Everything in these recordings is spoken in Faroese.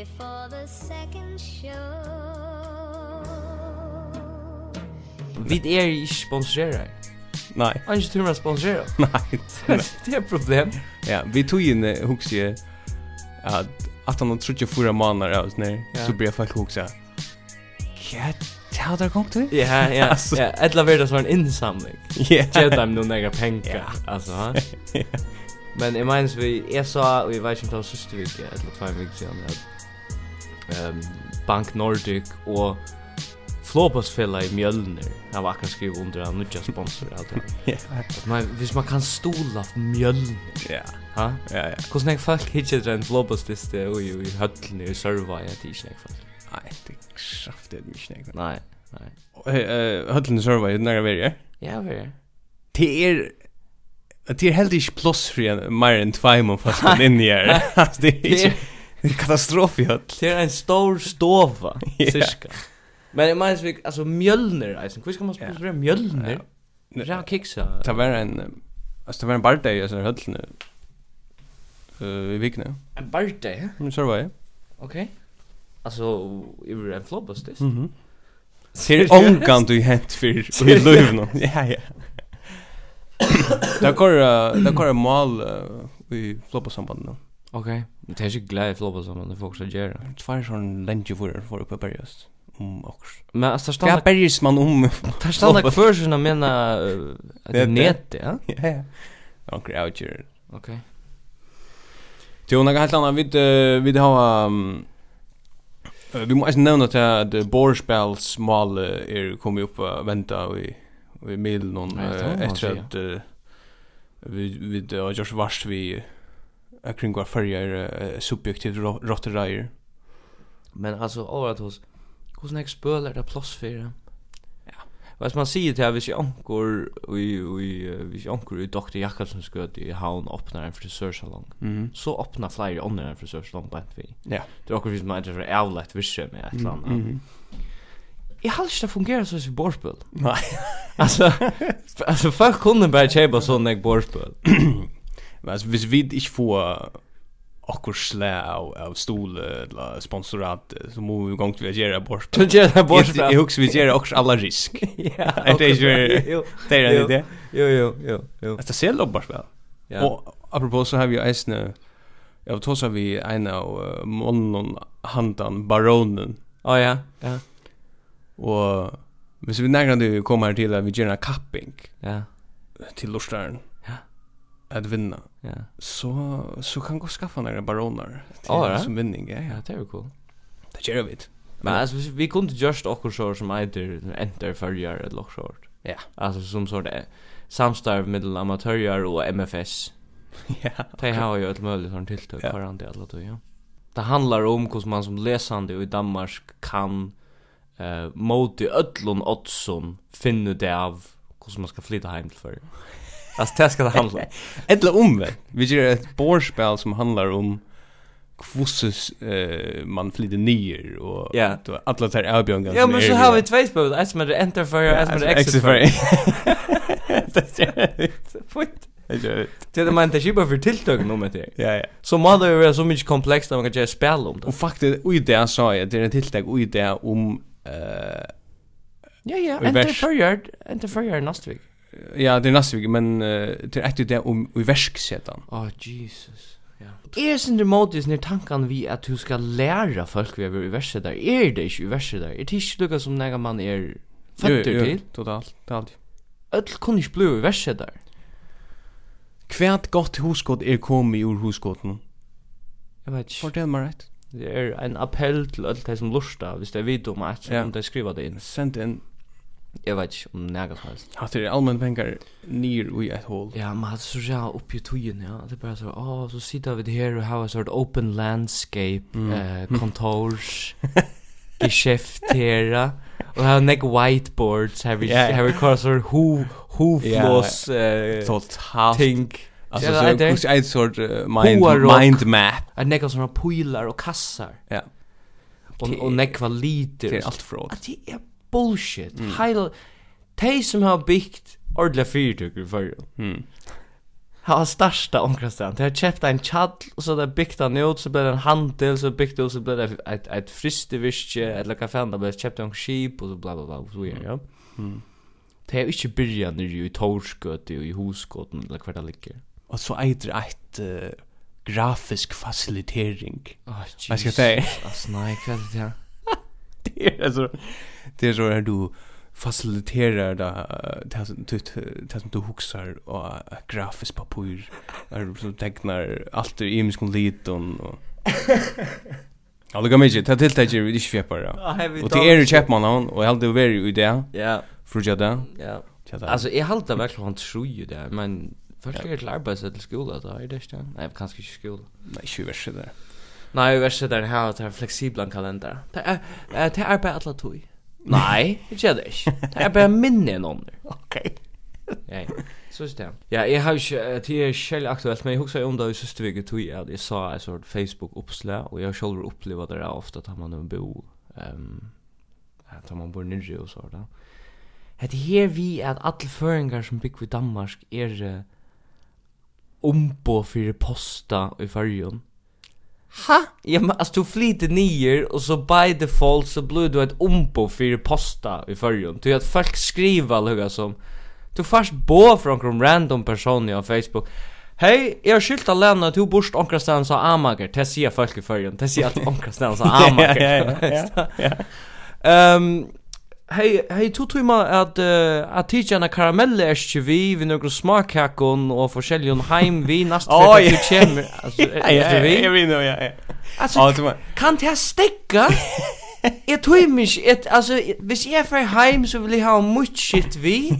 before the second show Vi er ikke sponsorerer Nei Han ikke tur man sponsorerer Nei Det er et problem Ja, vi tog inn hos jeg at at han tror ikke fyra månader av sånne så blir folk hos jeg Hva Ja, det kom til. Ja, ja. Ja, etla verdas var en insamling. Ja. Tjänar dem nog några pengar. Ja. Alltså, ha? Men jag minns vi, jag sa, och jag vet inte om det var siste vik, eller tvei vik siden, att um, Bank Nordic og Flåbåsfella i Mjölner. Jag var akkurat skrivet under en nya sponsor allt det. Men hvis man kan stola Mjölner. Ja. Ha? Ja, ja. Hvordan jeg folk hittar den Flåbåsfiste och i höllen i serva i at ikke jeg folk. Nei, det er kraftigt at mye nek. nej. nei. Høllene i Sørva i næra veri, ja? Ja, veri. Det er Det er helt ikke plass for en mer enn tvei man fast inn i her. Det er ikke... Katastrofhjøll. Det er en stor stova, cirka. Men jeg mener, alltså mjölner, alltså, hur ska man spørre mjölner? Ja, kiksa. Det var en, alltså det var en bardeg, altså, høllene, uh, i vikene. En bardeg? Mm, så var jeg. Okej. Alltså, jeg var en flobbas, det. Mm -hmm. Ser ongan du hent för i Lövno. Ja ja. Det går där går mål i floppa nu. Okej. Okay. Det är ju glädje floppa som man får också göra. Två sån länge för för uppe på just om också. Men alltså stanna Jag bergs man om. Där stanna för sina mena det nät, ja. Ja ja. Och groucher. Okej. Jo, några helt annan vid vid ha vi måste nämna att det borspel smal är kommer upp och vänta i i medel någon efter att vi vi har just vars vi kring var färger subjektivt rotterrajer. Men alltså året hos hos nästa spölar det plats för Ja. Vad man säger till att vi ankor och vi vi ankor i Dr. Jakobsen sköt i havn öppnar en frisörsalong. Mm. Så öppnar flyger under en frisörsalong på vi. Ja. Det är också visst man inte för avlätt visse med ett land. Mm. Jag har inte fungerat så som borspel. Nej. alltså alltså folk kunde bara köpa sån där borspel. Men alltså hvis vi ikke får akkur slæ av, av stol eller sponsorat så må vi gång till att göra bort. Till göra bort. Jeg husker vi göra också alla risk. Ja. Er Det ikke ju det är det. Jo jo jo jo. Att det ser lobbar väl. Ja. Og apropos så har vi ju Jag tror så vi en av månen handan baronen. Ja ja. Ja. Og hvis vi nærmere kommer til at vi gjør en kapping ja. til lortstaren, att vinna. Ja. Så så kan gå skaffa några baroner till ja. som vinning. Ja, ja, det är cool. Det gör vi. Men alltså vi kunde just också så som heter enter förjar eller lock short. Ja. Alltså som sort av samstarv mellan amatörer och MFS. Ja. Det har ju ett möjligt sånt tilltag för han det alla då, ja. Det handlar om hur man som läsande i Danmark kan eh mot i öllon oddson finna det av hur man ska flytta hem till för. Alltså det ska det handla. Eller omvänt. Vi gör ett borspel som handlar om kvosses eh man flyter ner och yeah. då alla tar avbjörn Ja men så har vi två spel, ett som är enter för ett som är exit för. Det är fint. Det är man inte skipa för tilltag nu med det. Ja ja. Så man det vara så mycket komplext att man kan göra spel om det. Och faktiskt och i det sa jag det är en tilltag och i det om eh Ja ja, enter för enter för nästa vecka. Ja, det er nästa men uh, det er etter det om i versksetan. Åh, oh, Jesus. Ja. Er sin remotis när tankan vi att du ska lära folk vi över i verset där. Er det inte i verset där? Det inte lukka som när man är fötter till? totalt, totalt. Öll kunde inte bli i verset där. Kvært godt huskott er komi ur huskotten. Jag vet inte. Fortell meg rett. Det är en appell till öll det som lustar, hvis det är vid om att ja. om de skriver det in. Send en, Jag vet inte om något som helst. Hatt det allmenn pengar nir ui et hål. Ja, man hade så ja upp i tojen, ja. Det bara så, åh, så sitter vi här och har en sort open landscape, mm. eh, kontors, geskäftera. Och har nek whiteboards, har vi, yeah. har vi kvar så who, who yeah. eh, totalt. Think. Alltså så, det är ett sort mind, mind map. Att neckar såna pilar och kassar. Ja. Och, och neckar liter. Det är allt från. Det är bullshit. Mm. Heil, de som har byggt ordentliga fyrtøkker i förr. Mm. Har starsta omkrastan. Det har köpt en chad och så där byggt han ut så blev det en handel så byggt och så blev det ett ett fristevirke eller kaffe där blev köpt en skip och så bla bla bla så vidare. Ja. Mm. Det är inte börja när i Torsgöte och i Husgåten eller kvar det ligger. Och så äter ett uh, grafisk facilitering. Oh, Vad ska jag säga? Alltså, nej, kväll det här det är alltså det är så här du faciliterar det det som du huxar och grafisk papper är så tecknar allt i imiskon liton och Ja, lukka mig ta tiltækir við ikki fjepar. Og til er Chapman hon og heldur veri í det. Ja. Frúja dag. Ja. Alltså jag halda verkligen han tror ju det men först är till arbete till skola då är det inte. Nej, kanske inte skola. Nej, inte värre där. Nej, vi sätter den här att ha flexibla kalender. Det är det är bara alla tog. Nej, det gör det inte. Det är bara minne än om det. Okej. Ja, så är det. Ja, jag har ju det är själv aktuellt men jag huxar om det i sista veckan tog jag det sa en sort Facebook uppslag och jag själv upplevde det ofta att man nu bo ehm att man bor nere och så där. Det här vi att alla föringar som bygger i Danmark är ombo för posta i färjan Ha? Ja, men alltså du flyter ner och så by default så blir du ett ombo för posta i förrum. Du att folk skriver lugga som du först bo från någon random person på Facebook. Hej, jag har skilt att lämna du borst onkrastan så amager. Det säger folk i förrjun. Det säger att onkrastan så amager. Ja, ja, ja. Ehm hey hey to tog man at uh, at tidsjana karamelle er ikke vi, vi nøkker smakakon og forskjellige heim vi, nast oh, fyrir at du kjemmer, altså, etter vi. Ja, ja, ja, ja. Altså, kan det stekka? Jeg tog mig ikke, altså, hvis jeg er heim, så vil jeg ha mye shit vi.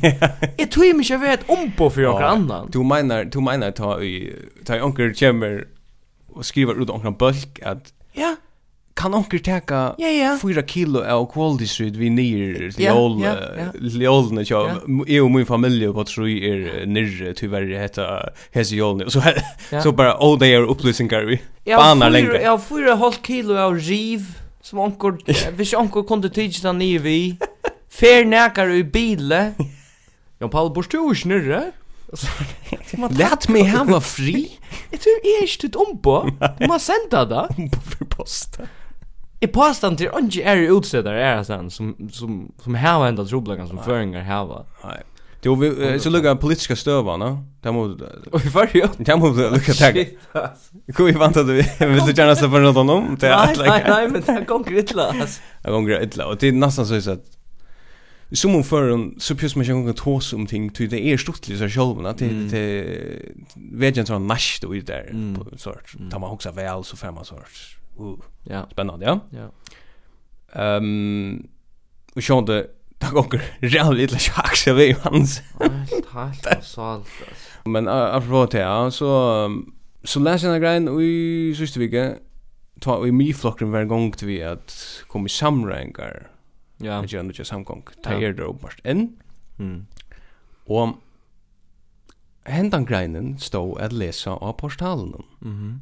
Jeg tog mig ikke å være et ombo for noen annan. Du mener, du mener, ta i, ta i onker kommer og skriver ut onker bulk at, ja, kan onkel teka ja, ja. 4 kilo av quality street vi nir leol leolne jo e og min familie på tru er nir tyvärr heta hesi jolne så ja. så bara oh day are upplysningar vi banar längre ja 4,5 kilo av riv som onkel hvis onkel kunde tygja den nir vi fer näkar i bile Jan Paul Borstu snurre Lät mig hava fri. Jag tror jag är inte ett ombo. Du måste sända det. Ombo för posten. Jeg påstår at det er ikke er utstedere er sånn, som, som, som har enda troblegan som føringer har. Nei. Jo, vi, så lukka politiska stöva, no? Det må... Och i förra Det må lukka tagga. Kom vi vant att vi vill du gärna släppa något om det? Nej, nej, nej, men det här gånger alltså. Det gånger illa, och det är nästan så att som hon för en så pjus man kan gå tås om ting till det är stort lite så själva till till vägen så nasch då i där på sort tar man också väl så fem sorts Uh, ja. Spännande, ja. Ja. Ehm um, och sjönde Tack och real lilla chax av Evans. Helt helt salt. Men apropå det ja, så så läser jag grejen i sista veckan ta i mi flocken var gång till vi att komma i samrangar. Ja. Jag känner inte samgång. Ta er då bort en. Mm. Och hendan greinen stod att läsa av portalen. Mhm. Mm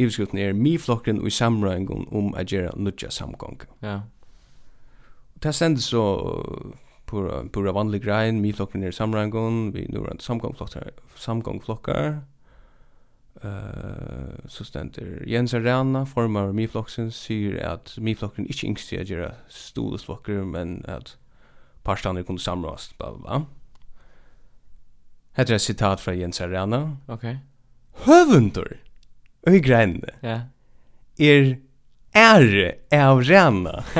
Iverskriften er miflokken i samrøyngon om a gjerra nudja samgång. Ja. Det stendes så pura, pura vanlig grein, miflokken er samrøyngon, vi nu er samgångflokkar, samgångflokkar. Uh, så stender Jens Arana, formar av miflokken, sier at miflokken ikke yngst i a gjerra stolesflokker, men at parstander kunne samrøst, bla bla bla. Hette er sitat fra Jens Arana. Ok. Høvundur! Og i henne ja. er ære av ræna.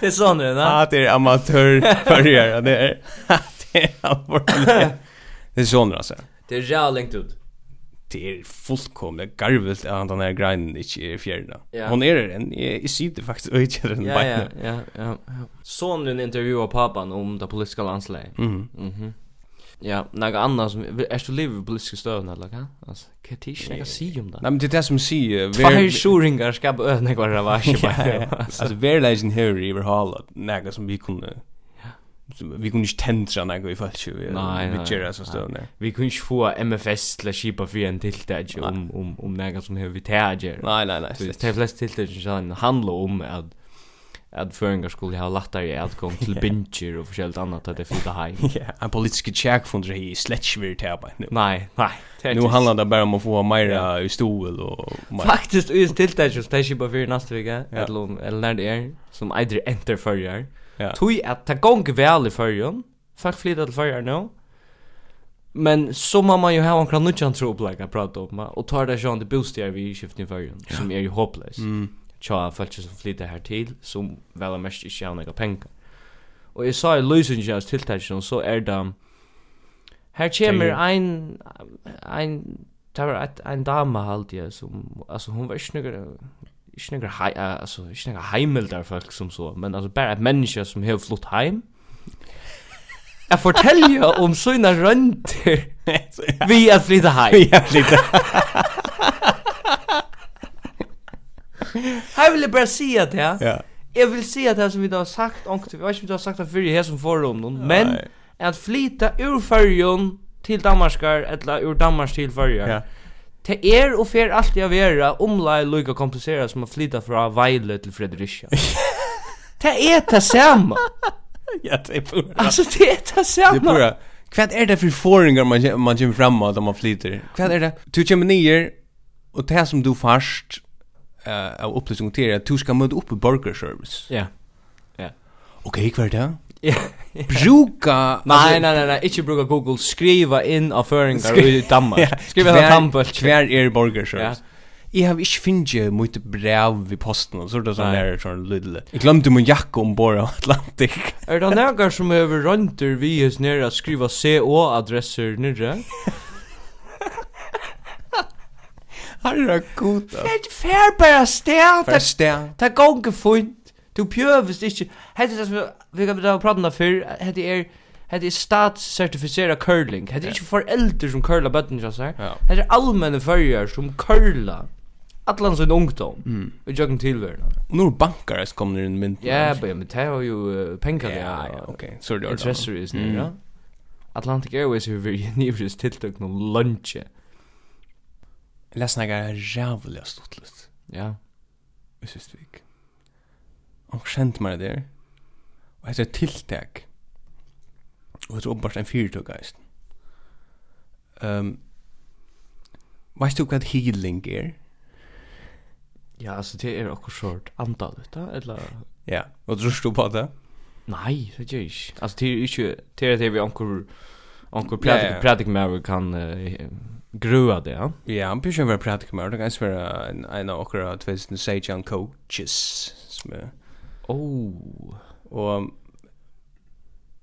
det er sånn det, Ja, det er amatørfører, det er, det er alvorlig. Det er sånn, altså. Det er ræv lengt ut. Det er fullkomlig garvelt at han er greinen ikke er fjerna. Ja. Hon er en, jeg, jeg sier det faktisk ikke den ja. Ja, ja, ja. Sånn hun intervjuer papan om det politiske landslaget. Mm. Mm. Ja, några andra som är så lever politiska stöden eller kan. Alltså, kan det inte jag säga om det. Nej, men det är det som säger. Två skjuringar ska på öarna kvar av varje. Alltså, verlägen här i Verhall, några som vi kunde vi kunne ikke tända när vi fall ju. nei vi gör så stöden. Vi kunne ikke få MFS til å skipa for en tiltak om om om några som har vi täger. Nei, nei, nei Det är flest till det som handlar om at att föringar skulle ha lättare att gå till binger och förskält annat att det flytta haj. Ja, en politisk check från det i slätchvir tappa. Nej, nej. Nu handlar det bara om att få mera i stol och Faktiskt är det där just det bara för nästa vecka eller eller när det är som either enter förjar. Ja. Tui att ta gång väl i förjon. Fuck flytta till förjar nu. Men så må man ju ha en kran nutjan tro på att prata om och tar det sånt det boostar vi i skiften förjon som är ju hopplöst. Mm tja folk som flyter her til, som vel og mest ikke har noen penger. Og jeg sa i løsningen av tiltakene, så er det, her kommer ein, ein, det var et, en dame halt jeg, som, altså hun var ikke noe, ikke noe, hei, altså, ikke noe heimildar folk som så, men altså bare et menneske som har flott heim, Jeg forteller jo om sånne rønter vi er flyttet heim. Vi er flyttet heim. Här vill jag bara säga det. Ja. Jag vill säga det som vi har sagt. Jag vet inte om vi har sagt det förr i här som förrum. Men att flyta ur färgen till Danmarkar eller ur Danmark till färger. Ja. Det er og fer alltid å være omlai lukka kompensera som å flytta fra Veile til Fredericia. det er det samme. ja, det er pura. Altså, det er det samme. Det er pura. Hva er det for foringar man, man kommer fram av da man flyter? Hva er det? Du kommer nyer, og det som du farst, av upplysning till att du ska möta upp burger service. Ja. Ja. Okej, kvar det. Ja. Bruka Nej, nej, nej, nej, inte bruka Google, skriva in avföringar i Danmark. Skriva det Hamburg kvar är burger service. Jeg har ikke finnet mot brev i posten, og så er det sånn der, sånn lille. Jeg glemte min jakke ombord av Atlantik. er det noen som har rønter vi hos nere å skriva CO-adresser nere? Herre är god. Färt fär bara stär. Bara stär. Ta gång gefunt. Du pjövst inte. Hade det som vi kan bara prata om før, hette er, hette er statscertifierad curling. Hette er ikkje foreldre som curla bøtten just så här. Hade allmänna förjar som curla. Atlan sin ungdom mm. och jag tillvärna. Och nu bankar som kommer den mynt. Ja, men det har ju uh, pengar. Ja, ja, okej. Så det är det. Accessories nu, ja. Atlantic Airways har vi nivris tiltøkna om lunche läsna gar jävla stottligt. Ja. Is ist weg. Och skämt man det där. Och det är tilltag. Och det är uppenbart en fyrtuggeist. Um, Veist du hva healing er? Ja, alltså det är också short antall, vet eller... Ja, og tror du på det? Nej, det er ikke. Alltså det er ikke, det är det vi anker onkur pratik pratik mer kan uh, grua det. Ja, ja han blir ju pratik mer. Det kan vara en en av okra tvisten Sejan coaches som är Oh. Och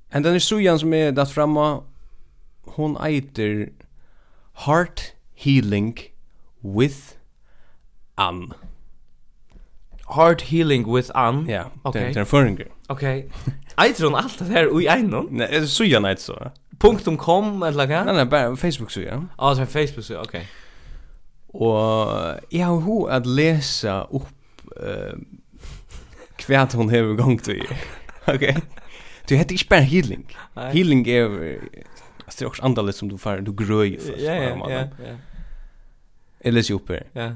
en den Sujan som er datt framma hon eiter Heart Healing with Ann. Heart Healing with Ann. Ja, okay. det er en föringer. Okej. Okay. Eiter hon allt det här i en? Nej, Sujan eiter så. Punktum .com eller hva? Nei, nei, bare Facebook-sida. Ja. Ah, så Facebook så, ok. Og jeg har ho at lesa opp uh, hva hun hever gang til. ok. Du heter ikke bare healing. Nei. Healing er det er også andalit som du far, du grøy først. Ja, ja, ja. Jeg leser opp her. Ja.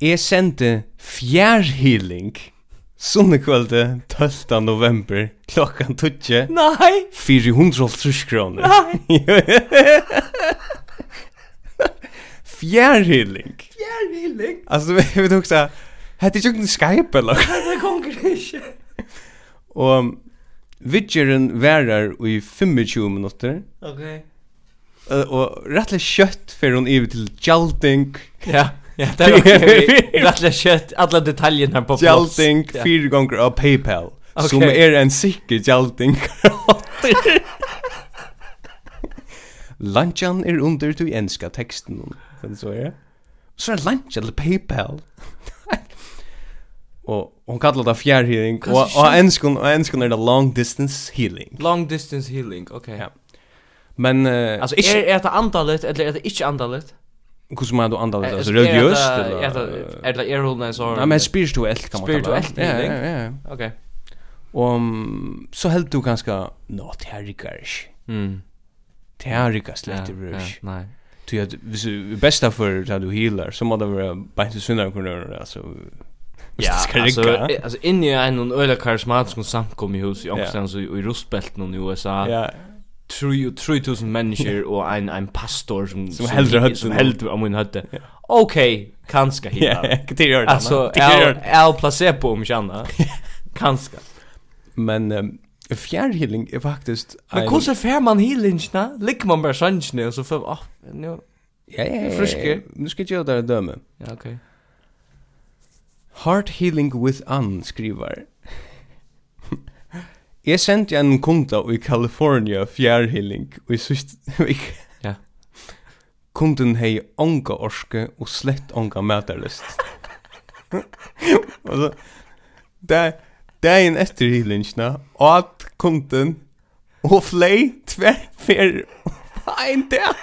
Jeg sendte fjærhealing. Ja Sunne kvölde 12 november klockan 12. Nej. 450 kronor. Nej. Fjärrhylling. Fjärrhylling. Alltså vi vet också hade ju en Skype eller. Det kommer inte. Och Vidgeren værar i 25 minutter. Ok. Uh, og rettelig kjøtt fer hon iver til Gjalding. Ja. Ja, det var rättliga kött, alla detaljerna på plats. Gjalting, fyra gånger av Paypal. Okay. Som är en sikker gjalting. Lunchan er under du enska texten. Så så är Så är lunch eller Paypal. Og hon kallar det fjärrhealing. Og och enskon, og enskon det long distance healing. Long distance healing, okej. Okay. Ja. Men... Uh, alltså, är, är det antalet eller är det inte andalet? Hur som är då andra alltså religiöst eller är det är hon så Nej men spirituellt kan man Spirituellt. Ja, ja, ja. Okej. Och så helt du ganska not herrigarish. Mm. Terrigas slett rush. Nej. Du är vis det bästa för att du healar så måste vara bättre syndare kunna alltså Ja, alltså, alltså inne i en öle karismatisk samkom i hus i Amsterdam så i rustbälten i USA. Ja, 3000 människor och en en pastor som som hellre hade som hellre om hon hade. Okej, kanske hitta. Det gör det. Alltså, L placebo om jag Kanske. Men um, fjärrhealing är faktiskt Men hur så fär man healing snä? Lick man bara sjönne och så för ah, nu. Ja, ja, ja. Friske. Nu ska jag göra det döme. Ja, okej. Heart healing with an skriver. Jeg sendte en kunda i California fjærhilling i sist vik. Ja. Kunden hei onga orske og slett onga mætarlist. og så, der, dagen efter hillingsna, at kunden og flei tver fer ein der.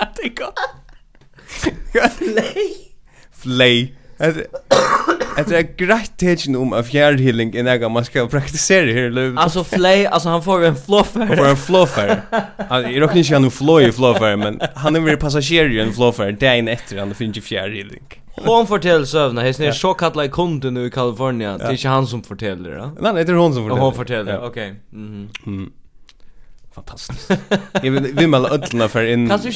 At det går. Flei. Flei. Det är grejt tecken om av fjärrhealing är något man ska praktisera här i livet. Alltså Flay, alltså han får en fluffer. Han får en fluffer. Han, jag råkar inte han flå i fluffer, men han är väl passagerare i en är dagen efter han finns i fjärrhealing. Hon fortäller sövna, hessen är så kallad kunden nu i Kalifornien. Det är inte han som fortäller det. Nej, det är hon som fortäller. Hon fortäller, okej. Mm fantastiskt. Jag vill vill mal öllna för in. Kan du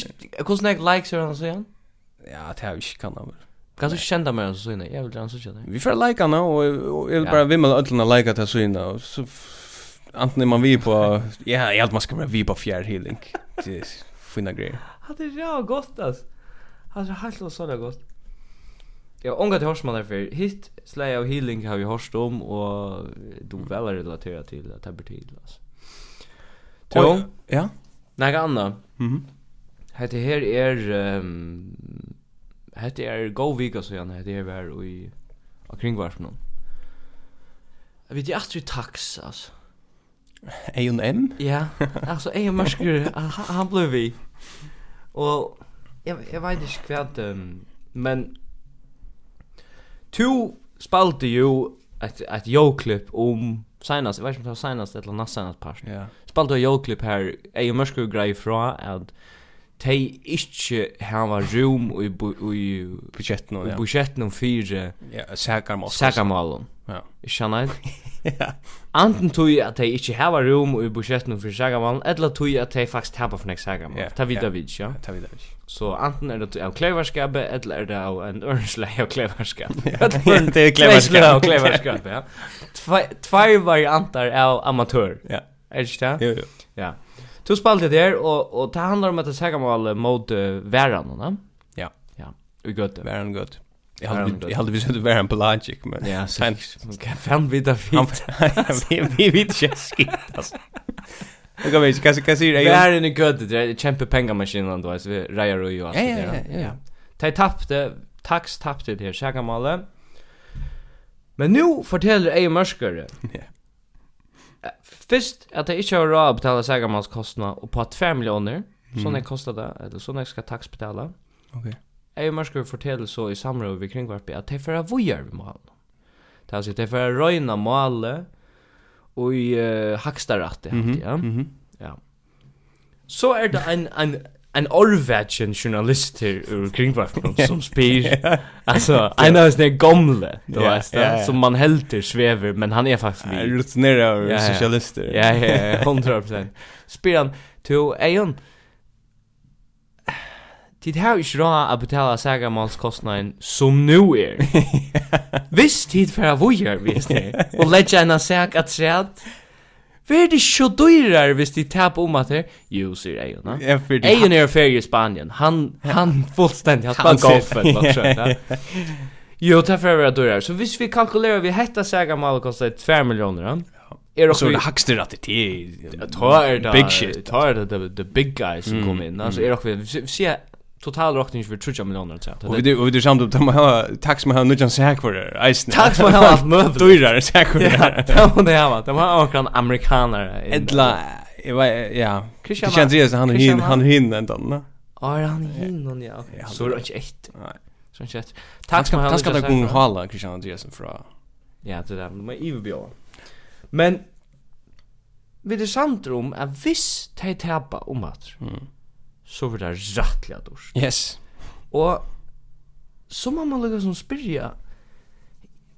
hur snägg likes är han så igen? Ja, det har jag inte kan av. Kan du känna mer än så inne? Jag vill gärna så känna. Vi får likea nu och jag vill bare vimla öllna likea like til inne. Och så antingen man vi på... Ja, jeg jag man skal vara vi på fjærhealing. Det er fina greier. Ja, Det är bra gott alltså. Alltså helt och sådär gott. Ja, unga i Horsman därför. Hit, Slay av Healing har vi hörst om och du väl är relaterat till att det blir tid. Alltså. Jo, ja. Några annat. Mhm. Hette her er... Um, Hette er go vika så gjerne, hette er vær i kringvarsen. Jeg vet ikke, at du taks, altså. Eion M? Ja, altså Eion Mørsker, han ble vi. Og jeg, jeg vet ikke hva det, men to spalte jo et, et ett joklipp om senast, jeg vet ikke om det var senast eller näst senast part. Ja. Spalte jo joklipp här, Eion Mørsker grei fra at de ikke hava rum i i budgetten og budsjetten om fire sækermalen. Ja. Ikke kjenner Ja. Anten tog at de ikke hava rum i budsjetten om fire sækermalen, eller tog at de faktisk hava for nek sækermalen. Ta vidda vid, ja? Ta vidda vid. Så anten er det av kleverskapet, eller er det av en ørnsleie av kleverskapet. Det er kleverskapet. av kleverskapet, ja. Tvær variantar av amatør. Ja. Er det ikke det? Jo, jo. Ja. Du spalte der, og, og det handlar om at det sækker mål mot uh, Væran, da? Ja. Ja, vi gøtt det. Væran gott. Jeg hadde vi sett Væran på Logic, men... Ja, så kan fan vi da fint. Vi vet ikke skit. altså. Jag kan väl kanske kan säga det. Væran är gøtt, det är kämpe pengamaskinen, då, alltså vi rejer och ju, alltså. Ja, ja, ja, ja. De tappte, tax tappte det här säkker Men nu fortäller jag mørskere. Ja. Fyrst at jeg ikke har råd å betale segermannskostene og på 2 millioner, mm. sånn jeg kostet det, eller sånn jeg skal taksbetale. Ok. Jeg og Mørsker forteller så i samråd ved Kringvarpi at de får vujer med malen. Det vil si, de får røyne malet og i uh, hakstarattet, mm -hmm. ja. Mm -hmm. ja. Så er det en, en en orvetchen journalist her ur kringvarpen som spyr. Alltså, en av sina gamla, då yeah, vet som man helter svever, men han är faktiskt vid. Rutinerad yeah, socialister. Ja, ja, hundra procent. Spyr han, to Ejon, Tid har ikke råd å betale sagamannskostnaden som nu er. Visst tid for å gjøre, visst det. Og legge en sak at træd, Vær det så dyrar hvis de tapp om at det Jo, sier Eion, va. Ja för det. Ej när färg i Spanien. Han han fullständigt har spelat golf eller så. Jo, det får vara dyrar. Så hvis vi kalkulerer, vi hetta säga mal kostar 2 miljoner. Ja. Er det så det hackster att det är tar det big shit. Tar det the big guys som kom in. Alltså är det vi ser total rockning för 30 miljoner tror jag. Och vi och vi samt upp dem ha tack som har för det. Ice. Tack för har allt möjligt. Dyrar säkvar. Ja, de har va. De har också en amerikaner. Edla ja. Christian Andreas han hin han hin ända, va? Ja, han hin han ja. Så det inte ett. Nej. Så inte ett. Tack som har Tack ska det gå hålla Christian Andreas fra. Ja, det där med Ivbjörn. Men vi det samt om att viss tar tappa om att. Mm så blir det rettelig dors. Yes. Og så må man lukka som spyrja,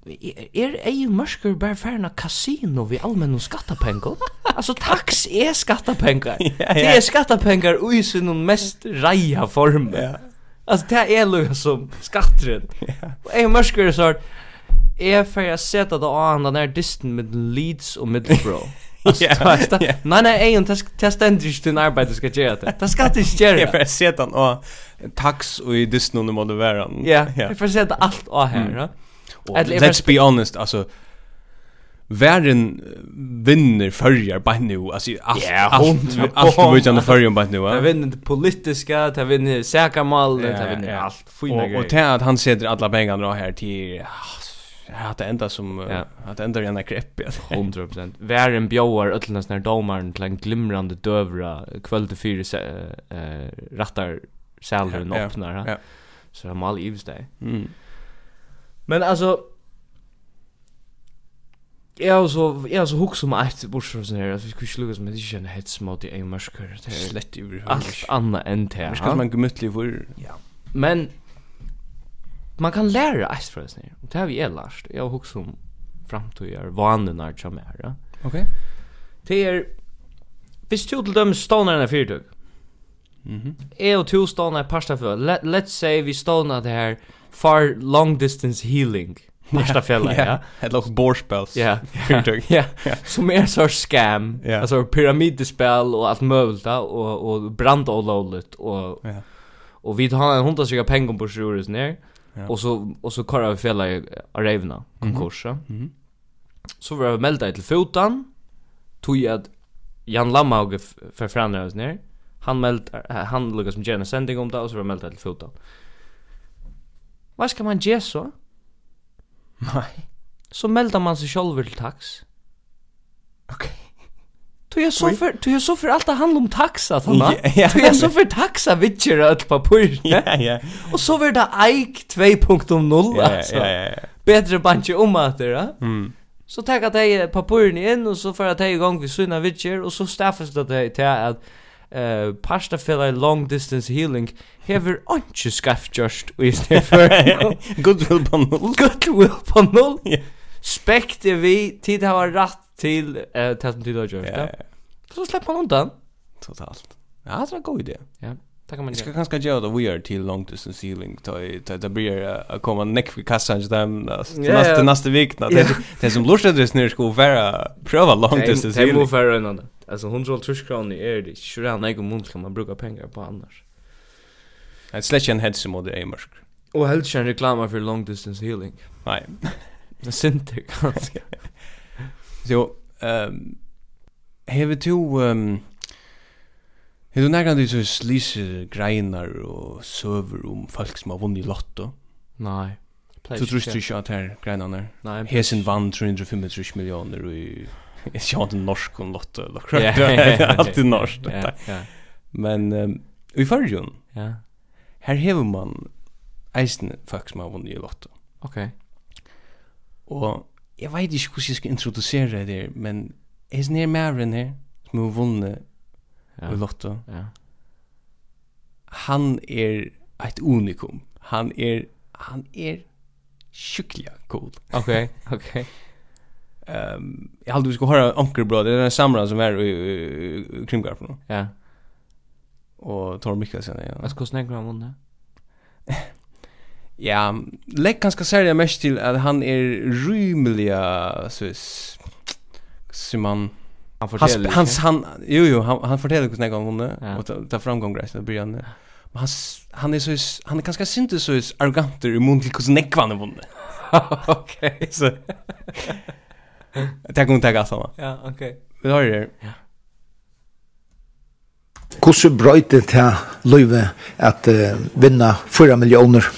er ei mørker bare færna kasino vi allmenn skattepengar? altså, tax er skattepengar. ja, ja. Det er skattepengar ui sin mest reia form. Ja. Altså, det er lukka som skattren. ja. Og ei mørker er sånn, er får jeg sette det av den er disten med Leeds og Middlesbrough. Nej nej, ej, det det ständer inte din arbete ska göra det. Det ska inte göra. Jag får se den och tax och i dyst någon måste vara. Ja, jag får se det allt och här, va? Let's be honest, alltså Världen vinner förjar bara nu alltså allt yeah, allt allt vi kan förjar bara nu. Det vinner det politiska, det vinner säkermålet, det vinner allt fina grejer. Och tänk att han sätter alla pengarna här till hade ända som ja. hade ända gärna grepp 100%. Värren bjóar öllna när domaren till en glimrande dövra kväll till fyra eh rattar sälren ja, öppnar. Ja. ja. Så de all ivs där. Mm. Men alltså Ja, så ja, så hooks som ett bursar sån här. Vi skulle sluga som det är en hets mot i en maskar. Det är slett över. Allt annat än det. Ska man gemütlig för. Ja. Men man kan lära sig från sig. Och det här vi är lärt. Jag har också som framtidar vanorna som är. Ja? Okej. Det är Hvis du til dem stånar en fyrtug. mm -hmm. Jeg og to stånar en för. Let, Let's say vi stånar det här Far long distance healing Parstafjell yeah. ja Ett lagt borspels Ja fyrtug. Ja Som er så scam yeah. pyramidspel och og alt møvult Och, och brand och lovligt Och, yeah. och vi har en hundra sikker pengar på sjuris ner. Ja. Och så och så kallar vi fälla i Arevna konkurs. Mm. -hmm. Så var vi melda till fotan. Tog att Jan Lammaug för förändras ner. Han meld han lukkar som gärna sending om det och så var vi melda till fotan. Vad ska man ge så? Nej. Så meldar man sig själv till tax. Okej. Okay. Du är så för du är så för allt det handlar om taxa ja. Du är så för taxa vitcher allt på pur. Ja ja. Och så var det Ike 2.0 alltså. Ja ja ja. Bättre bunch om att det. Mm. Så tar jag dig på purn in och så för att ta igång vid sina vitcher och så staffas det dig till att eh pasta fella long distance healing hever onch skaff just we stay for goodwill på noll goodwill på noll spekte vi tid har rätt till eh uh, till tid har gjort Så släpper man undan. Totalt. Ja, det är en god idé. Ja. Det kan man göra. Jag ska kanske göra det weird till long distance healing. Det blir att komma näck vid kassan till dem nästa, nästa vik. Det som lustar det snur ska vara pröva long distance healing. Det är ofärre en annan. Alltså 120 kronor är det. Tjur han egen mund kan man bruka pengar på annars. Jag släcker en headset mot det är. Och helst en reklama för long distance healing. Nej. Det synter ganska. Så, ehm Hever to... Um, hever du nærkant i så slise greinar og søver om folk som har vunnet i lotto? Nei. Du tror ikke at her greinar er? Nei. Hesen vann 335 millioner i... Jeg ser ikke norsk om lotto. eller Ja, ja, ja. Alltid norsk. Ja, ja. Men um, i fargen, ja. her hever man eisen folk som har vunnet i lotto. Ok. Og jeg vet ikke hvordan jeg skal introdusere det, men Is sånn her mævren her, som har vunnet ja. i Lotto. Ja. Han er et unikum. Han er, han er sjukliga cool. Okej, okay, okej. Okay. um, jag hade vi skulle höra Ankerbröd, det är den samra som är i, i, i Krimgarpen. Ja. Och Tor Mikkelsen. Ja. Jag ska snägga om hon Ja, lägg ganska särskilt mest till att han är rymliga, så Simon han fortäller han, han, han jo jo han, han fortäller hur snägg han vunnit ja. och tar ta framgång där så börjar han han han är så han är ganska syntes så arrogant i mun till hur snägg han vunnit okej så Det kommer ta samma. Ja, okej. Vi har det. Ja. Hvordan brøyte til løyve at uh, vinna 4 millioner?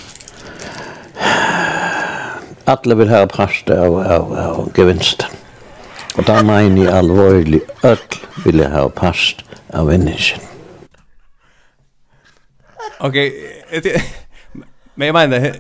Alle vil ha præst av, av, av gevinsten. Og da mener jeg alvorlig ødel ville ha past av mennesken. Ok, men jeg mener,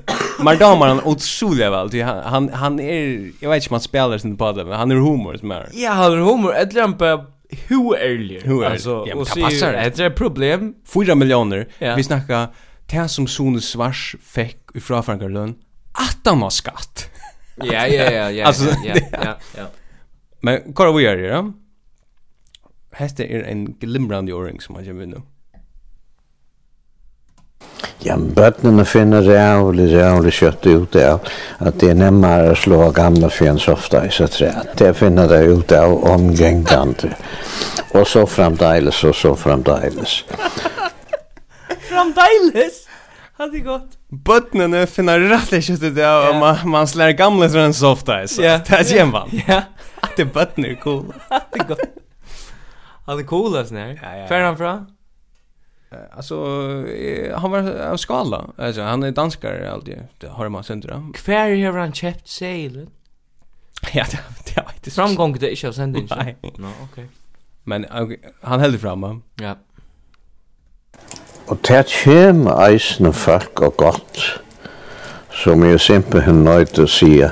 Mardamar han otroligt väl. Han han han är jag vet inte om han spelar sin på det, men han är humor som är. Ja, han är humor. Ett lämpa hur ärlig. Alltså ja, och så passar det. Det är problem. 4 miljoner. Ja. Vi snackar det som Sone Svars fick ifrån Frankrike. Att han har skatt. Ja, ja, ja, ja. Alltså ja, ja, ja. Men kvar vi gör det, ja? Hette är en glimrande åring som man kommer nu. Ja, men bötterna finner rævlig, rævlig kött ut av att det er nemmere å slå gamla fjens ofte i seg tre. Det finner det ut av omgängande. Och så framdeles och så framdeles. framdeles? Hade gått. Bøttene finner rätt kjøtt ut av att man slår gamla fens ofta i sitt träd. Det är jämvan. Ja. Det button är cool. Det går. Han är cool alltså när. Ja, ja. Fär han fra? Alltså han var av skala. Alltså han är danskare alltid. Det har man sönder. Kvar har han köpt sailen. Ja, det det är inte så. framgång det är inte sen det. Nej, No, okej. Men okay, han heldur fram. Ja. Og det kommer eisende folk og godt, som jeg simpelthen nøyde å sige,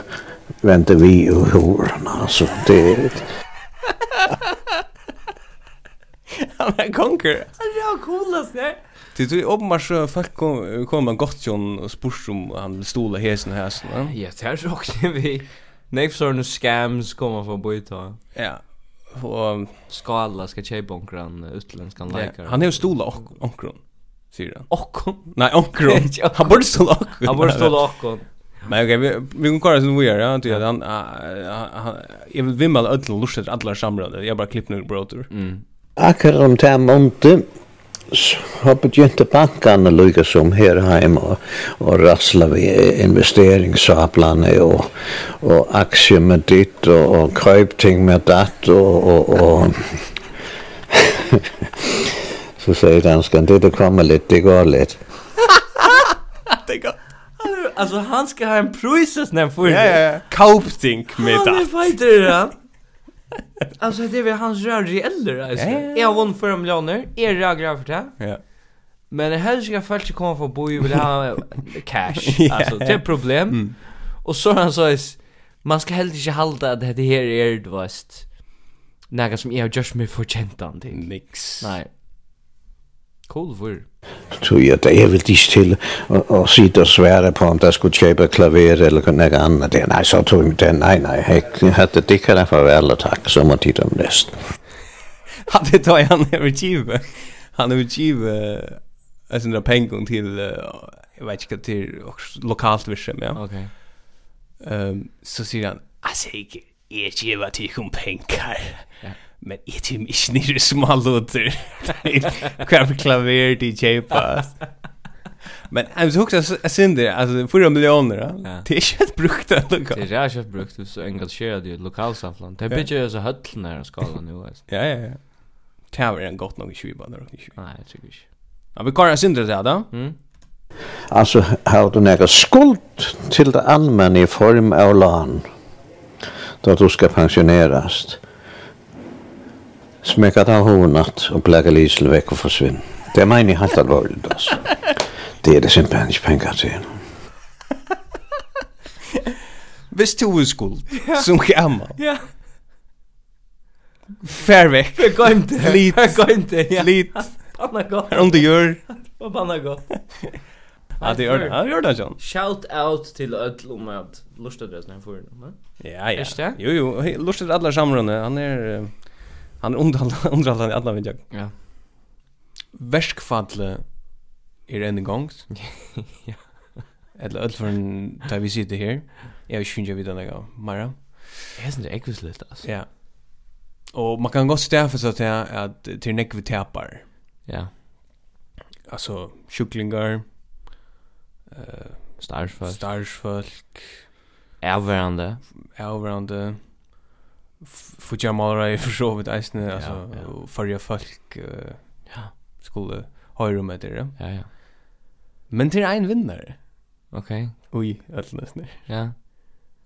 vente vi och hororna. altså, det... Han er konger. Han är coolast där. Det är uppenbart så folk kom kom man gott John och spurs om han stola hästen här så. Ja, det är så också vi. Nej för såna scams kommer från Boita. Ja. Och skala ska köpa onkran utländskan likare. Han är ju stola onkron. han. Onkron. Nej, onkron. Han borde stola onkron. Han borde stola onkron. Men okej, vi vi kan kolla sen vi är, ja, att han jag vill vimma alla ödlor lustet alla samråd. Jag bara klipp nu brotor. Mm. Akkurat om det här så har begynt bankarna lika som här hemma och, och rassla vid investeringssaplane och, och aktier med ditt och, och köpting med datt och, och, och så säger danskan det kommer lite, det går lite. det går Alltså han ska ha en prises när för ja, ja. Kaupting med det. Han vet det. Alltså det är hans rör reeller alltså. Jag vann för en miljoner. Är det glad för det? Ja. Men det helst ska folk komma för bo ju vill ha cash. Alltså det är problem. Mm. Och så han sa man ska helst inte hålla att det här är det vast. Något som jag har gjort mig förtjänt an till. Nix. Nej. Cool Kolvor. Så jag det är väl det till och sitta och svära på om jag skulle köpa klaver eller något annat. Det, nej, så tog jag det. Nej, nej, jag hade det kan jag förvärla tack så man tid om näst. Hade det han övergive. Han övergive alltså några pengar till jag vet inte till lokalt vision, ja. Okej. Ehm så säger han, "Alltså jag ger kom pengar." Ja men är det inte nere små låter. Kvar klaver DJ pass. Men jag så också jag synd alltså fyra miljoner. Ja. Det är kött brukt att Det är kött brukt så engagerad i lokalsamhället. Det blir ju så höll när skalan nu alltså. Ja ja ja. Det har en gott nog i 20 i då. Nej, jag tycker inte. Ja, vi kan synd det där. Mm. Altså, har du nægget skuld til det allmänna i form av lån, da du ska pensioneras smekka av hovnatt og plägga lysel vekk og forsvinn. Det är mig helt allvarligt alltså. Det er det simpelthen ikke penger til. Hvis du er skuld, som gammel. Ja. Fær vekk. Fær gøymte. Flit. Fær gøymte, ja. Lit. Anna godt. Her om du gjør. Anna godt. Ja, det gjør det. Ja, det gjør det, John. Shout out til Ødl om at lustet det som jeg får. Ja, ja. Jo, jo. Lustet alle samrunde. Han er han är underhållande i alla videor. Ja. Värskfallet er en gång. ja. Eller öll från där vi sitter här. Jag vet inte vidare något mer. Det är sånt ekvislet alltså. Ja. Och man kan gå stäffa så att jag att till näck vi. Ja. Alltså sjuklingar. eh uh, starsfolk starsfolk Avvarande. Avvarande. Fuja Malra i försovet eisne, alltså förra folk uh, ja, skulle höra med det. Ja, ja. Men till en vinnare. Okej. Okay. Oj, allt nästan. Ja.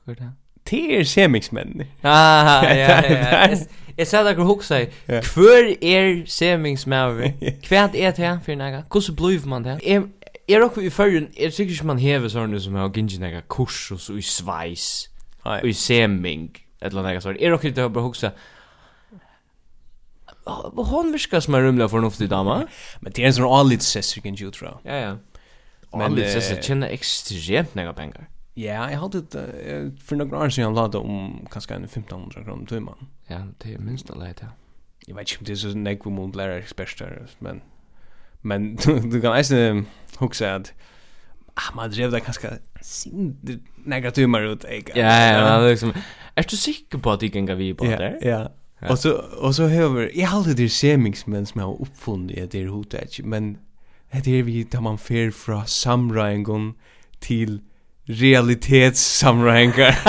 Hur det? Ter semingsmenn. Ah, ja, ja, ja. Jag sa dere hoksa i, Kvör är semingsmæver? Kvärt är det för några. Hur så blir man det? är också i förrun är säkert sikkert man häver sånne som har gingen några kurs och så i sveis, Och i seming, eller något sånt. är det okej att bara huxa hon viskar som en rumla förnuftig dama men det är en sån allit session kan ju tro ja ja Men det är så tjänar extremt några pengar. Ja, jag hade det för några år sedan lade om kanske en 1500 kronor till man. Ja, det är minst alla det. Jag vet inte om det är så nek vi måste lära experter, men men du kan nästan huxa att ah, man drev det ganska sin några timmar ut. Ja, ja, ja, är liksom Er du sikker på at de gänga vi på där? Ja. Och så och så hör jag alltid det semingsmän som har uppfunnit det där hotet, men det är vi där man fer fra samrangon till realitetssamrangar.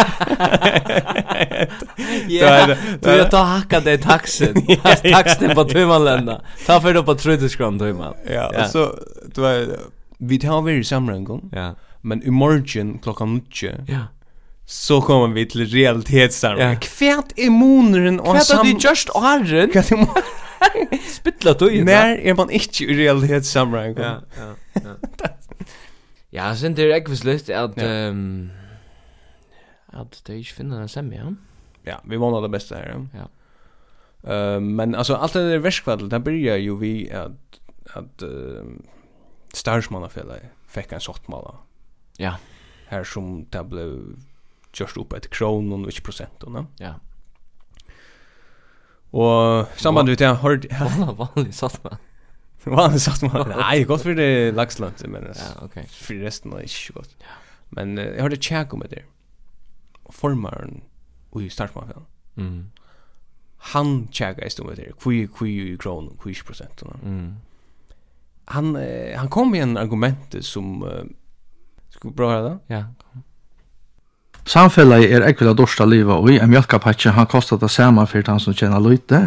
Ja, du jag tar hacka det taxen. Taxen på Tummalända. Ta för då på Trudeskram Tummal. Ja, och så du vi tar vi samrangon. Ja. Men i morgon klockan 9. Ja så kommer vi till realitetsarmen. Ja. Kvärt är månaden och Kvärt att det just åren. Kvært er moneren? Spittla då ju. När är man inte i realitetssammanhang. Ja, ja, ja. ja, sen det är ekvisligt att ehm att det är finner finna en sämja. Ja, vi vann det bästa här. Ja. Uh, men alltså allt det där värskvadel, det börjar ju vi att att uh, starsmannafälla fick en sortmala. Ja. Här som det blev kjørst opp etter kronen og ikke prosenten. Ja. Og samband med det, har du... Vanlig satt man. Vanlig satt man. Nei, godt for det lagslandet, men ja, okay. for resten er det ikke godt. Ja. Men uh, jeg det tjekk om det. Formaren i startmafian. Mm. Han tjekka i stummet det. Hvor er kronen, hvor er ikke. Mm. Han, uh, han kom med en argument som... Uh, skal vi prøve det? Ja, kom. Samfellet er ekvila dorsta liva og i en mjölkapatsje han kostar det samme for han som tjener lite,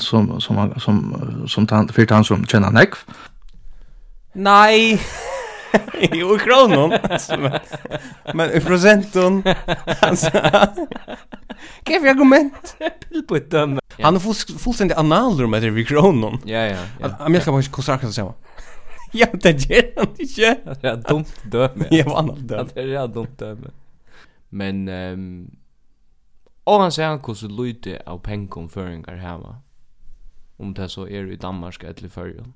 som, som, som, som for han som tjener nekv Nei. Jo, i kronon Men i prosenton Ge argument. Pillputten Han er fullstendig analer med det i kronon Ja, ja, ja En mjölkapatje kostar akkurat det saman Ja, det gjør han ikke Det er dumt døme Det er dumt døme Men ehm Og han säger hur så lite av pengum föringar heva Om det så är i Danmark eller førjon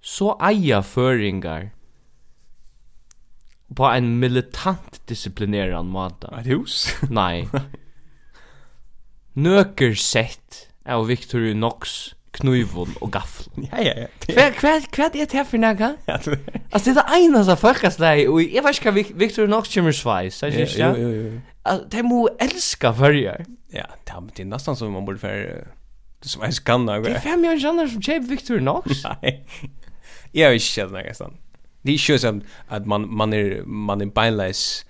Så eia føringar På en militant disiplinerande måte Et hus? Nei. Nøker sett av Victor Knox knivon og gaffel. Ja ja ja. Det- Kvad kvad kvad är det för några? Alltså det är ena så folkas där og jeg vet ikke inte Victor Knox Chimmer Schweiz, så jag ja. jo, jo. Altså, De må elska varje. Ja, det är nästan som man borde för det som ens kan. Det er fem år sedan som Chip Victor Knox. Nej. Jag vet inte nästan. Det är ju som att man man är man är beinlös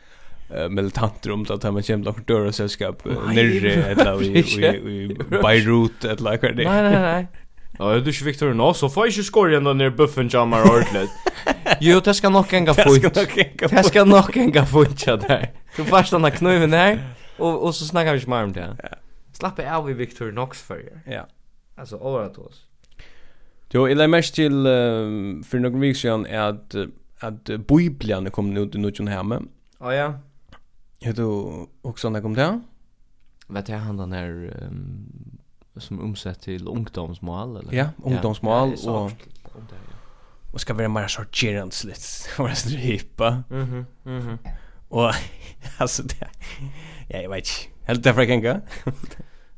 militanter om att man kämpar för dörrar sällskap nere eller i Beirut eller vad det Nej nej nej. Ja, du är Victor nå så får ju skorja den där buffen jammar ordlet. Jo, det ska nog enga fort. Det ska nog enga fort där. Du fast den knuven kniven där och och så snackar vi mer om det. Slapp av vi Victor Knox för Ja. Alltså året oss. Jo, eller mest till för några veckor sedan är att att Bibeln kom ut i någon hemma. Ja ja. Har du också när kom det? Vet jag han den här um, som omsett till ungdomsmål eller? Ja, ungdomsmål ja, och om det. Ja. Och ska vara mer sorterande lite. Vad är det hippa? Mhm. Mhm. Och alltså det Ja, jag vet inte. Helt därför kan jag.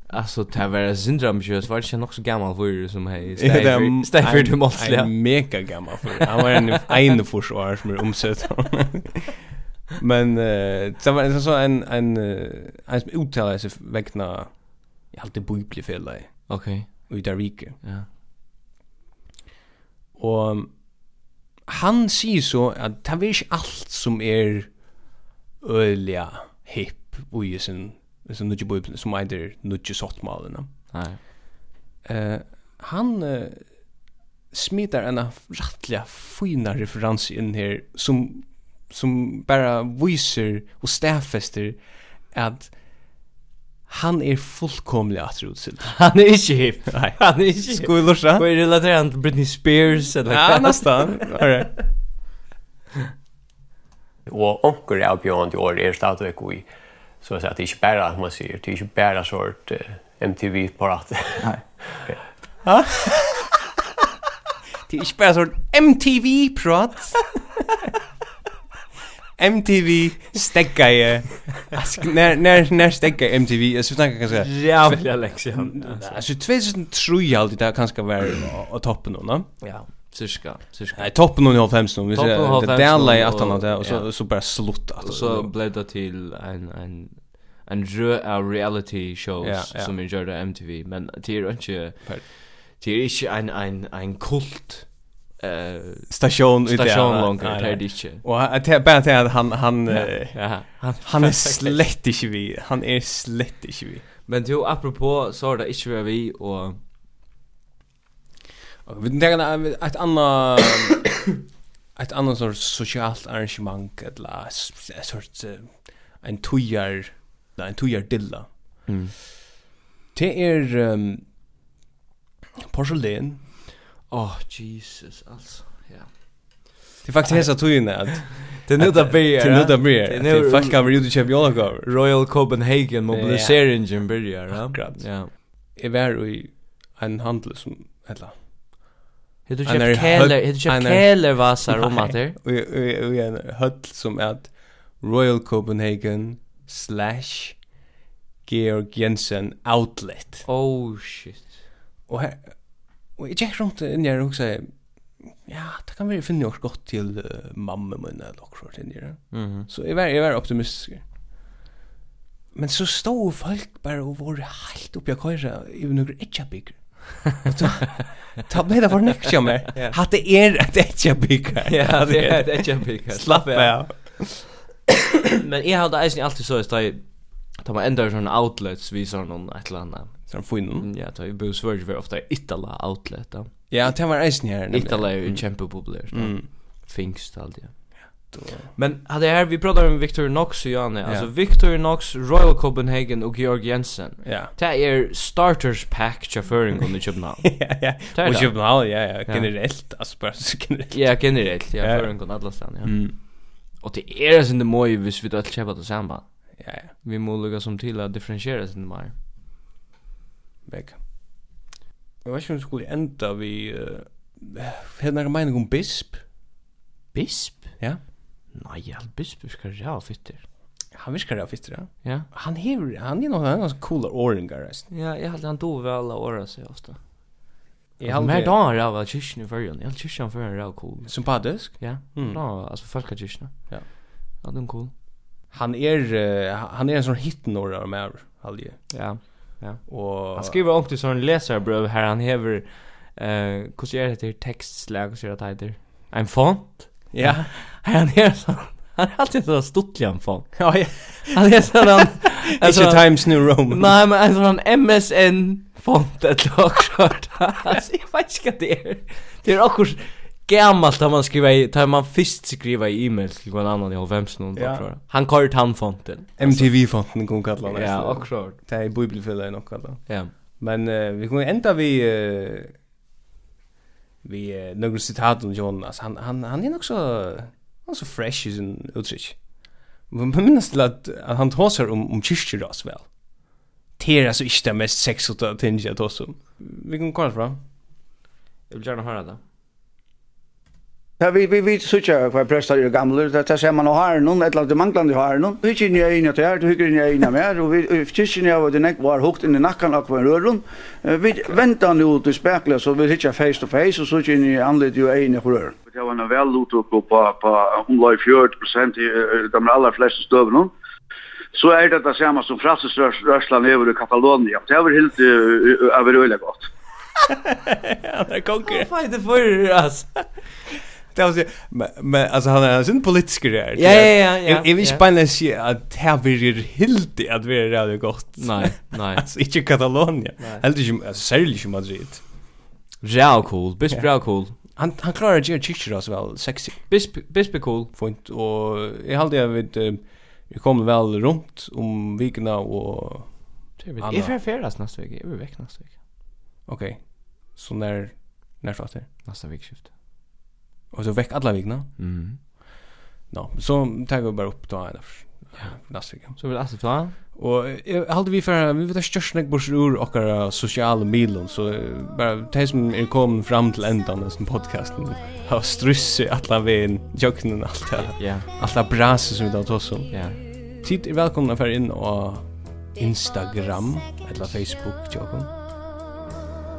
Alltså det var syndromkjös var det nog så gammal för som hej Steffer du måste. Jag är mega gammal för. Han var en en försvar som är omsett. Men eh det var en så en en en som uttalade sig vägna jag alltid bibli fel Okej. Okay. Och i rike. Ja. Och han säger så at det är inte alt som er ølja hip och i sin sin nudje bøypen som eider sort sottmalene. Nei. Eh han uh, smitar en rättliga fina referanse inn her som som bara viser och stäffester att han är fullkomlig att rot till. Han är inte hip. Nej, han är inte. Skulle låsa. Vad är relaterat till Britney Spears eller Ja, nästan. All right. Och onkel är beyond år order stadigt i Så att säga att det är inte bara man ser, det är inte bara sort MTV parat. Nej. Okej. Det är inte bara sort MTV parat. MTV stegga ju. När när när stegga MTV så snackar kanske. Jävla läxa. Alltså 2003 alltid där kanske var på toppen då, va? Ja. Cirka, cirka. Nej, toppen nu i Toppen fem nu. Det där i att han och så så bara slutta. Och så blev det till en en en rö av reality shows som gjorde MTV, men det är inte det är inte en en en kult eh station ut där station långt där det är inte och att bara att han han ja han är slett inte vi han är slett inte vi men du apropå så är det inte vi och Och vi tänker att ett annat ett annat sorts socialt arrangemang eller en sorts en tujar en tojar dilla. Mm. Det är um, porselin Åh, oh, Jesus, alltså. Ja. Det är faktiskt hesa tugna att det är nu där blir. Det är nu där blir. Det är faktiskt kan vi ju champion av Royal Copenhagen mobiliseringen börjar, ja. Akkurat. Ja. Jag var i en handel som eller Hade du köpt keller, hade du köpt keller vasar om att det? Vi en höll som är Royal Copenhagen slash Georg Jensen outlet. Oh shit. Och här, Og jeg gikk rundt inn her og hugsa, ja, det kan være finne oss godt til uh, mamma min eller noe sånt inn her. Mm -hmm. Så jeg var, jeg var optimistisk. Men så stod folk bare og var helt oppi av køyra i noen big. Ta med det for nekja mer. Hatt det er et etjabygger. Ja, det er et etjabygger. Slapp av. Men jeg hadde eisen alltid så i sted, da man ändrar sånne outlets vi sånn et eller annet Så han får in. Ja, det är ju svårt för ofta Itala outlet då. Ja, det var isen här. Itala är ju kämpe. Mm. Fingst alltid. ja. Men hade här vi pratar om Victor Knox och Janne. Alltså Victor Knox, Royal Copenhagen och Georg Jensen. Ja. Det är starters pack chaufföring under Köpenhamn. ja, ja. Och Köpenhamn, ja, ja. Generellt, alltså bara generellt. Ja, generellt. Ja, föring kon alla stan, ja. Mm. Och det är alltså inte mycket hvis vi då köper det samma. Ja, ja. Vi måste lukka som till att differentiera sig mer vekk. Jeg vet ikke om vi skulle enda vi... Uh, Hedde nærmere mening om bisp? Bisp? Ja. Nei, all bisp virker ræv fytter. Han virker ræv fytter, ja. ja. Han, hever, han er noen ganske coola åringer, resten. Ja, jeg halte han dog vel alle åra seg ofte. Jag har mer dagar räv av kyrkjen i förrjön. Jag har kyrkjen för en räv cool. Sympatisk? Ja, mm. da, alltså folk har kyrkjen. Ja. Ja, den cool. Han är, uh, han är en sån hit norra av mig, aldrig. Ja. Ja. Och han skriver också sån läsarbrev här han hever eh uh, hur det här textslag och så det heter. En font? Ja. Han är så Han har alltid så stuttlig en font. Ja. Han är så han Alltså Times New Roman. Nej, men alltså han MSN font ett lag skört. Alltså jag vet inte vad det är. Det är också gammalt när man skriver i tar man först skriva i e-mail till någon annan i Holmsen någon ja. tror Han kallar han fonten. MTV fonten kom kalla det. Ja, och. Det är bibelfulla i något kallar. Ja. Men uh, vi kommer ända vi uh, vi uh, några citat om Jonas. Han han han är också han är så fresh i sin uttryck. Men man minns till att han tar om om kyrkjurras väl. Det är alltså inte det mest sexuella tinget att om. Vi kan kolla fram. Jag vill gärna höra det. Ja, vi vi vi söker vad prästar är gamla, det är samma har någon ett lag de manglande har någon. Vi känner ju in inne där, du hygger ju inne mer och vi fiskar ju vad det näck var hukt i nacken och var rörlund. Vi väntar nu ut i speglar så vi hittar face to face och så känner ni anled ju inne i rör. Det var en väl lot upp på på ungefär 40 i de allra flesta stöven. Så är det det samma som frassrörslan över i Katalonien. Det var helt överöjligt gott. Ja, det konger. Vad er fighter for, altså det var så men alltså han är sin politiker där. Ja ja ja. Jag vill spänna sig att här blir helt att vi är rätt gott. Nej, nej. Alltså inte Katalonien. Helt inte särskilt i Madrid. Real cool. Bisp real cool. Han han klarar ju chichir oss väl sexy. Bisp bisp cool. Fint och jag hade jag vet vi kom väl runt om vikorna och det Jag Är färdas nästa vecka. Jag vill veck nästa vecka. Okej. Så när när startar nästa veckaskifte? Och så veck alla vikna. Mm. No, så tar vi bara upp då en Ja, nästa vecka. Så vill alltså ta. Och hade vi för vi vet att största bors ur och våra sociala medier så bara det som är kom fram till ändan av podcasten har strusse alla vägen jocken och allt det. Ja. Alla brasse som vi då tog som. Ja. Tid är välkomna för in och Instagram eller Facebook jocken.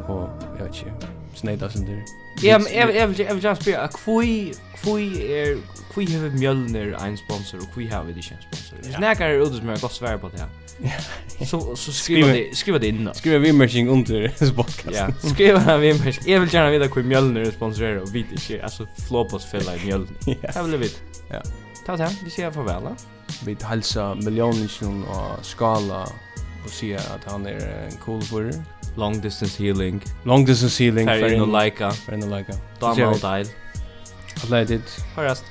Och jag vet inte. Snäda sen där. Ja, men jeg vil jeg vil just be a kvui kvui er kvui hevur Mjølnir ein sponsor og kvui hevur ikki ein sponsor. Hvis nakar er utus meir gott sværa på det. Så så skriva det skriva det innan. Skriva við merking under podcast. Ja, skriva vi merking. Jag vill gärna veta kvui Mjølnir sponsorar og vit ikki altså flopos fella í Mjølnir. Ja. vil vit. Ja. Ta ta, vi ser farvel. Vi halsa milljónir og skala och se att han är en cool för long distance healing. Long distance healing för en lika, för en lika. Damal Dile. Atletit. Hörast.